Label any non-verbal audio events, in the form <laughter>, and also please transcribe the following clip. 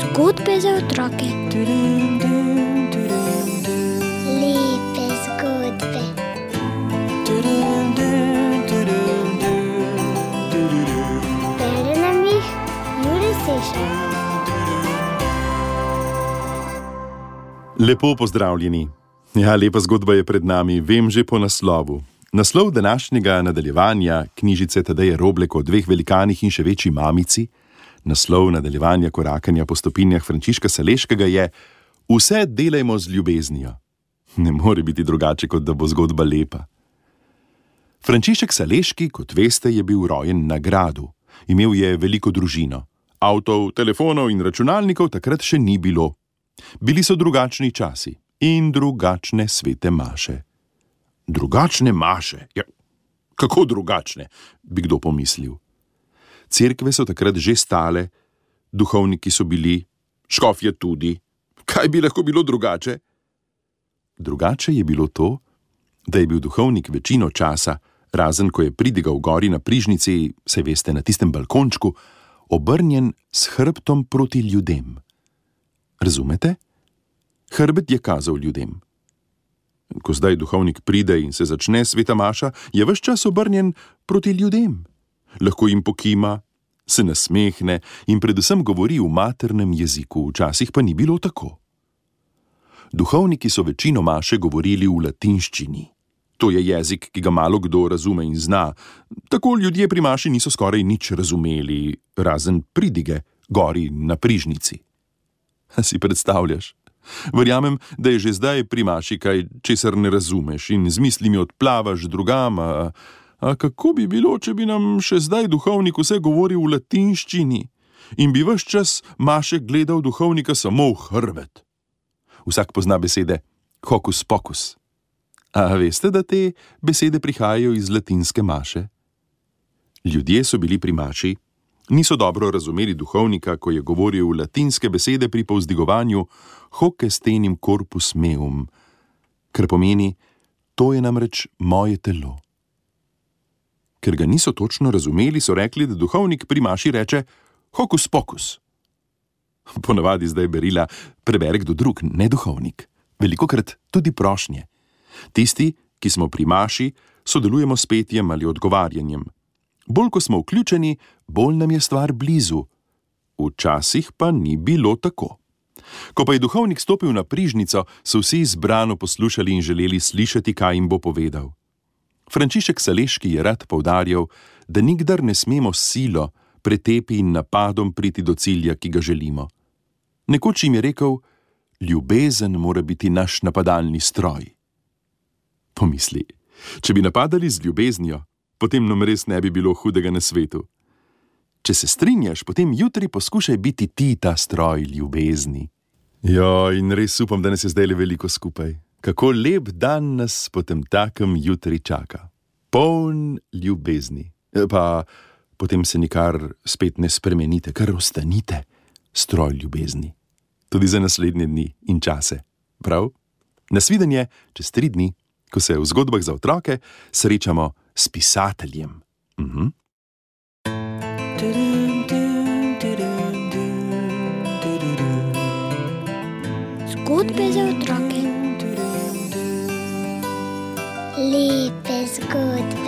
Zgodbe za otroke. Lepe zgodbe. Bere nam jih Juri Sešar. Lepo pozdravljeni. Ja, lepa zgodba je pred nami, vem že po naslovu. Naslov današnjega nadaljevanja knjižice Tadeje Roblek o dveh velikanih in še večji mamici, naslov nadaljevanja korakanja po stopinjah Frančiška Saleškega je Vse delajmo z ljubeznijo. Ne more biti drugače, kot da bo zgodba lepa. Frančišek Saleški, kot veste, je bil rojen na gradu. Imel je veliko družino. Avtov, telefonov in računalnikov takrat še ni bilo. Bili so drugačni časi in drugačne svete maše. Drugačne maše? Ja, kako drugačne, bi kdo pomislil. Cerkve so takrat že stale, duhovniki so bili, škofje tudi. Kaj bi lahko bilo drugače? Drugače je bilo to, da je bil duhovnik večino časa, razen ko je pridigal gori na prižnici, se veste, na tistem balkončku, obrnjen s hrbtom proti ljudem. Razumete? Hrbet je kazal ljudem. Ko zdaj duhovnik pride in se začne sveta maša, je vse čas obrnjen proti ljudem. Lahko jim pokima, se nasmehne in predvsem govori v maternem jeziku, včasih pa ni bilo tako. Duhovniki so večino maše govorili v latinščini. To je jezik, ki ga malo kdo razume in zna. Tako ljudje pri maši niso skoraj nič razumeli, razen pridige, gori na prižnici. <laughs> Si predstavljaš? Verjamem, da je že zdaj pri maši kaj, česar ne razumeš in z mislimi odplavaš drugam. A, a kako bi bilo, če bi nam še zdaj duhovnik vse govoril v latinščini in bi vse čas maše gledal duhovnika samo v hrbet? Vsak pozna besede hokus pokus. A veste, da te besede prihajajo iz latinske maše? Ljudje so bili pri maši, niso dobro razumeli duhovnika, ko je govoril latinske besede pri povzdigovanju hoc estenim corpus meum, kar pomeni: To je namreč moje telo. Ker ga niso točno razumeli, so rekli, da duhovnik pri maši reče: Hokus pokus. Ponavadi zdaj berila prebere kdo drug, ne duhovnik, veliko krat tudi prošnje. Tisti, ki smo pri maši, sodelujemo s petjem ali odgovarjanjem. Bolj ko smo vključeni, bolj nam je stvar blizu. Včasih pa ni bilo tako. Ko pa je duhovnik stopil na prižnico, so vsi izbrano poslušali in želeli slišati, kaj jim bo povedal. Frančišek Saleški je rad poudarjal, da nikdar ne smemo silo, pretepi in napadom priti do cilja, ki ga želimo. Nekoč jim je rekel: Ljubezen mora biti naš napadalni stroj. Pomisli, če bi napadali z ljubeznijo, potem nam res ne bi bilo hudega na svetu. Če se strinjaš, potem jutri poskušaj biti ti ta stroj ljubezni. Ja, in res upam, da nas je zdaj le veliko skupaj. Kako lep dan nas potem takem jutri čaka. Poln ljubezni. E, Pa potem se nikar spet ne spremenite, kar ostanite stroj ljubezni. Tudi za naslednje dni in čase. Prav? Nasvidenje čez tri dni, ko se v zgodbah za otroke srečamo s pisateljem. Uh -huh. Zgodbe za otroke. Lepe zgodbe.